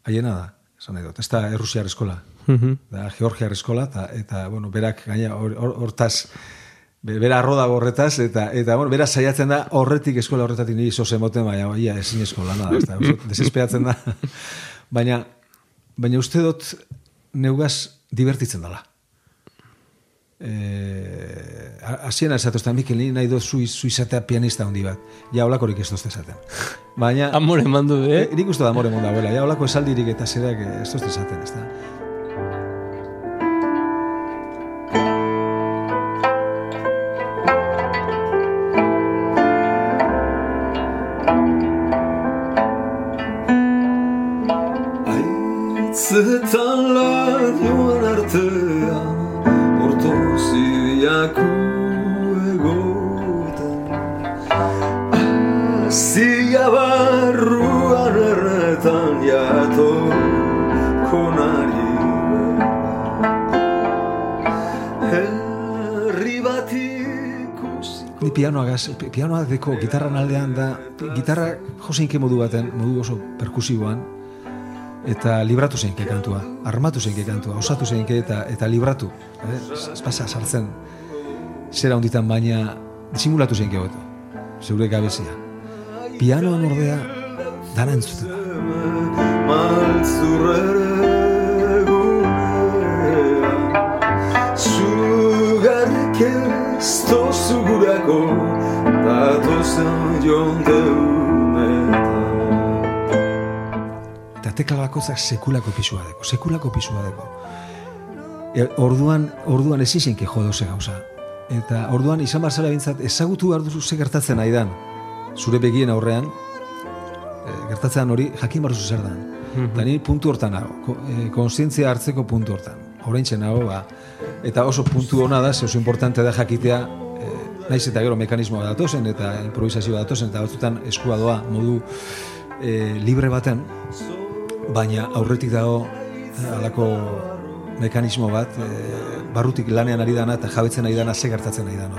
Haiena da, esan nahi dut. Ez da Errusiar eskola. Mhm. Da Georgiar eskola, eta, eta bueno, berak gaina hor- hor- hortaz, be- bera arro dago horretaz, eta, eta bueno, bera saiatzen da horretik eskola horretatik niri zoze moten, baina ia ezin eskola, nada, ez da, [LAUGHS] desespeatzen da. baina, baina uste dut neugaz divertitzen dela eh, aziena esatu ez da, Mikel, ni nahi dozu zu izatea pianista handi bat. Ja, holakorik ez dozte esaten. Baina... [LAUGHS] Amore mandu, eh? eh nik uste da amore mandu, abela. Ja, holako esaldirik eta zerak eh, ez dozte esaten, ez da. Aitzetan lan joan artean ikusiko Ni pianoa gaz, pi- pianoa deko gitarran aldean da, gitarra joseinke modu baten, modu oso perkusiboan, eta libratu zeinke kantua, armatu zeinke kantua, osatu zeinke eta eta libratu, ez pasa sartzen zera honditan baina disimulatu zeinke hobeto, zeure gabezia. Pianoan ordea dana entzuten da. Eta tekla bakozak sekulako pisua deko, sekulako pisua deko. E, orduan, orduan ezin zenke jodo ze gauza. Eta orduan izan barzara bintzat ezagutu behar duzu ze gertatzen nahi dan. Zure begien aurrean, e, gertatzen hori jakin behar duzu zer dan. Eta ni puntu hortan nago, e, konstientzia hartzeko puntu hortan. Horreintxe nago, ba. Eta oso puntu ona da, oso importante da jakitea, e, naiz eta gero mekanismoa datozen eta improvisazioa datozen, eta batzutan eskua doa modu e, libre baten, baina aurretik dago eh, halako mekanismo bat, e, barrutik lanean ari dana eta jabetzen ari dana ze gertatzen ari dana.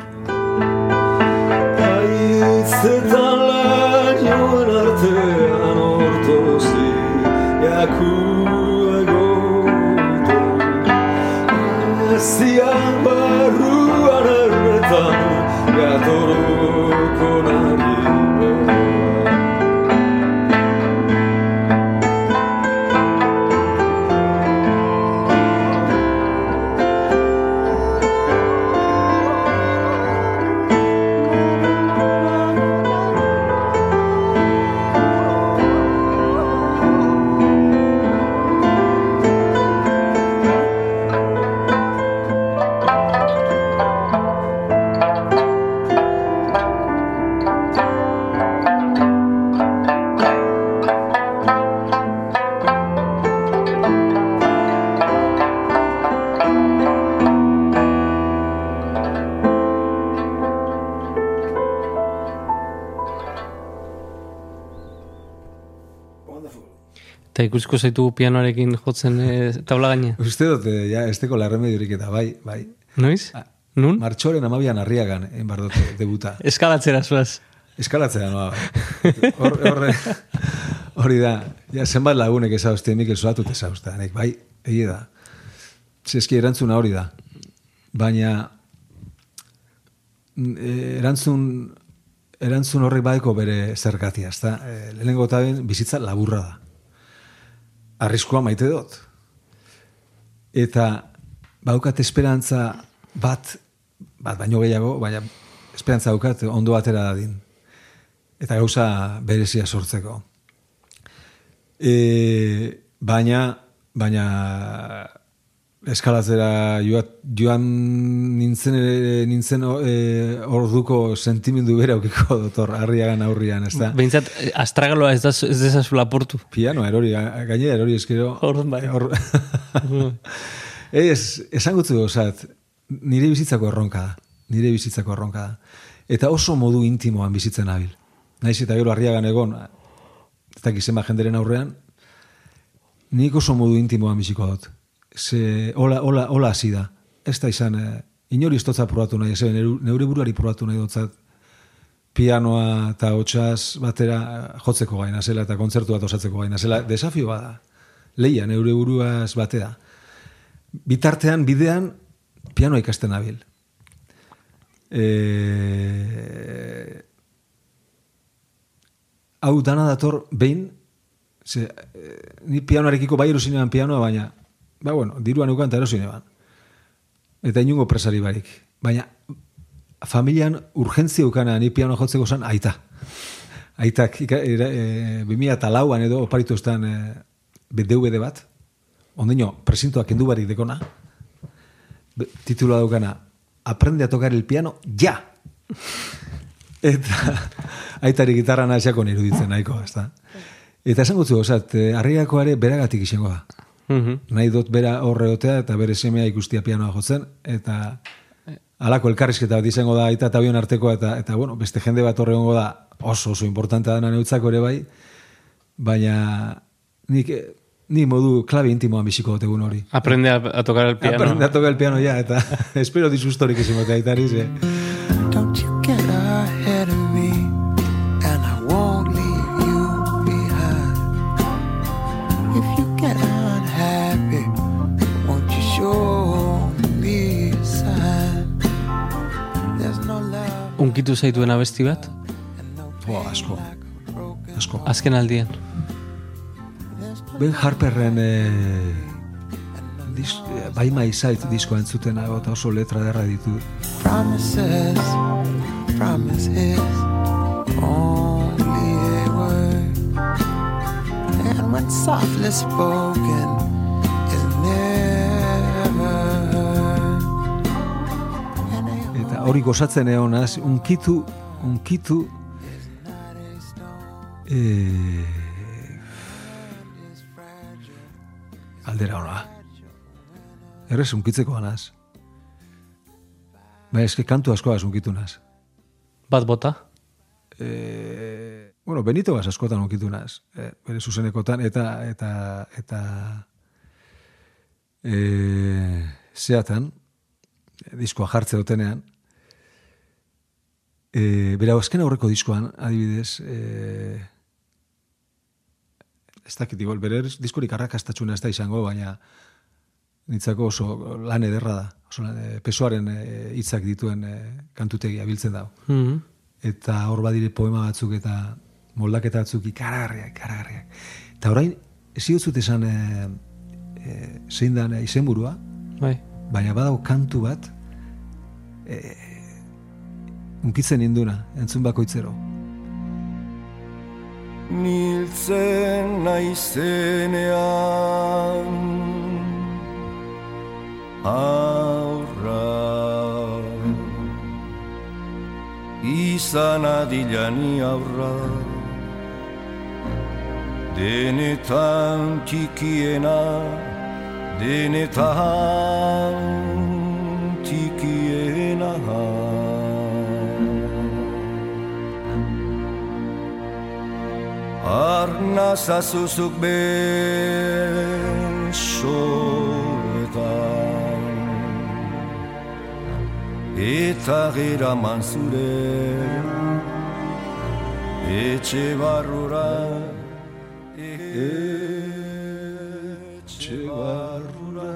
Haitzetan lanioan artean ortozi jaku Zian barruan erretan gatoroko nari Eta ikusiko zaitu pianoarekin jotzen e, taula gaine. Uste dut, eh, ja, ez teko larremediorik eta bai, bai. Noiz? Nun? Martxoren amabian arriagan, egin behar dute, debuta. [LAUGHS] Eskalatzera zuaz. Eskalatzea noa. Hor, horre, hori da. Ja, zenbat lagunek ezauzte, Mikel Zoatut ezauzte. Nek, bai, egi da. Zeski erantzuna hori da. Baina eh, erantzun erantzun horrek badeko bere zergatia, ezta? E, lehenengo eta bizitza laburra da. Arriskua maite dut. Eta baukat esperantza bat, bat baino gehiago, baina esperantza daukat ondo atera dadin. Eta gauza berezia sortzeko. E, baina, baina eskalatzera joat, joan nintzen, nintzen e, orduko sentimendu bera aukiko dotor, harriagan aurrian, ez da? Behintzat, eh, astragaloa ez, da, ez dezazu laportu. Piano, erori, ga- gainera erori eskero. Orduan bai. Hor, [LAUGHS] ez, esan gutzu gozat, nire bizitzako erronka da. Nire bizitzako erronka da. Eta oso modu intimoan bizitzen nabil. Naiz eta gero harriagan egon, ez dakit zenba jenderen aurrean, nik oso modu intimoan biziko dut. Ze, hola, hola, hola hasi da. Ez da izan, eh, inori ez dotza probatu nahi, ez neure, buruari probatu nahi dotzat, pianoa eta hotxaz batera eh, jotzeko gaina zela eta kontzertu bat osatzeko gaina zela. Desafio bada. Leia, neure buruaz batera. Bitartean, bidean, pianoa ikasten nabil. E... Hau dana dator behin, ze, e, ni pianoarekiko bai erosinean pianoa, baina, ba bueno, diruan eukan eta erosinean. Eta inungo presari barik. Baina, familian urgentzia eukana ni piano jotzeko zan aita. Aitak, ika, e, 2008an edo oparitu estan e, DVD bat, ondino, presintoak kendu barik dekona, titulua daukana, aprende a tocar el piano, ja! [LAUGHS] Eta aitari gitarra nahasiako iruditzen nahiko, ez da? Eta esan gutzu, osat, harriakoare beragatik izango da. Mhm. nahi dut bera horre otea eta bere semea ikustia pianoa jotzen, eta alako elkarrizketa bat izango da aita eta bion artekoa, eta, eta bueno, beste jende bat horre gongo da oso oso importantea dena neutzako ere bai, baina nik, eh, ni modu klabe intimoan biziko dut egun hori. Aprende a, a tocar el piano. Aprende a tocar el piano ya, eta [LAUGHS] espero disustorik izimotea aitari, ze. Love Unkitu zaituen abesti bat? and no Jo, asko, asko. Azken aldian. Ben Harperren eh, dis, eh, bai maizait diskoa entzuten eta oso letra derra ditu. promises, promises, only a word. And when softly spoken hori gozatzen egonaz, unkitu, unkitu, eh, aldera ona. Errez unkitzeko anaz. Baina eske kantu asko az unkitu naz. Bat bota? Eh, bueno, Benito gas askotan unkitu naz. Eh, bere zuzenekotan, eta, eta, eta, eh, zeatan, diskoa jartze dutenean, e, bera azken aurreko diskoan, adibidez, e, ez dakit igual, bere diskorik arrakastatxuna ez da izango, baina nitzako oso lan ederra da. Oso lan, e, pesoaren e, hitzak dituen e, kantutegia biltzen dago. Mhm. Eta hor badire poema batzuk eta moldaketa batzuk ikaragarriak, ikaragarriak. Eta orain, ez dut esan e, e, zein dan e, izenburua, Bai. baina badago kantu bat e, unkitzen induna, entzun bakoitzero. Niltzen naizenean aurra izan adilani aurra denetan tikiena denetan Arnaza zuzuk besoetan Eta gira manzure Etxe barrura Etxe barrura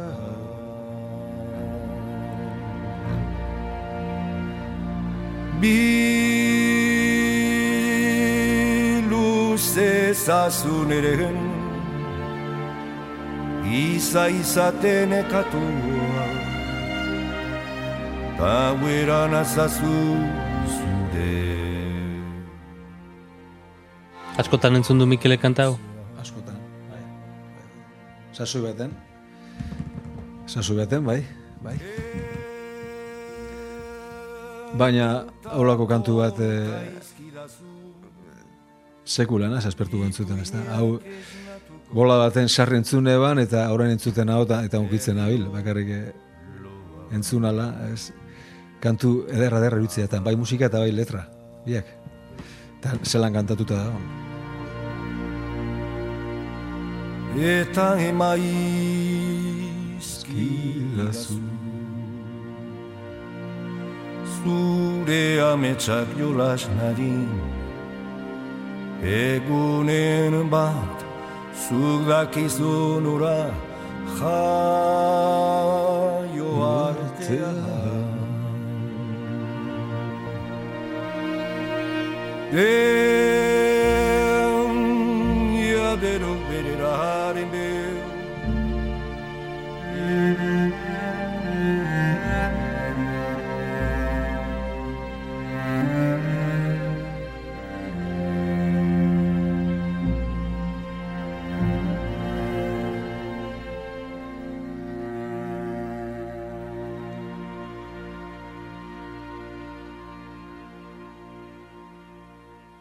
Bi luze zazun eren Iza izaten ekatua Gaueran azazu zure Askotan entzun du Mikele kanta hau? Askotan, bai. Sasoi baten. Sasoi baten, bai, bai. Baina, haulako kantu bat e, sekulan, ez aspertu entzuten, ez da? Hau, bola baten sarri entzun eban, eta orain entzuten hau, eta, eta unkitzen nabil, bakarrik eh, entzun ala, ez? Kantu ederra ederra irutzea, eta bai musika eta bai letra, biak. Eta zelan kantatuta da, Eta emaizkilazu Zure ametsak jolas nadin Egunen bat Zuk dakizun ura Jaio artean Den jaderok bereraren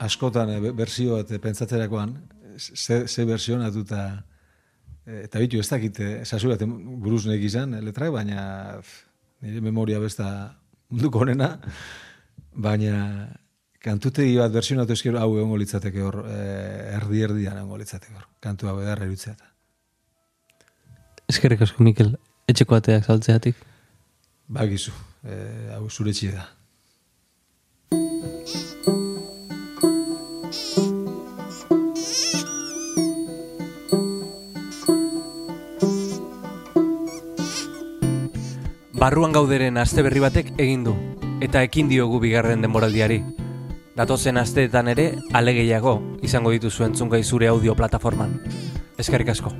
askotan eh, be- bersio bat eh, pentsatzerakoan, ze, ze berzionatuta E, eta bitu ez dakit, eh, sasu bat buruz nek izan, eh, letrak, baina pff, nire memoria besta munduko honena, baina kantutegi bat versionatu eskero hau egongo litzateke hor, eh, erdi erdian egongo litzateke hor, kantu hau edarra irutzea eta. Eskerrik asko, Mikel, etxeko ateak saltzeatik. Bagizu, eh, hau zure txie da. Barruan gauderen aste berri batek egin du, eta ekin diogu bigarren denboraldiari. Datozen asteetan ere, alegeiago izango dituzu entzungai zure audio plataforman. Eskerrik asko.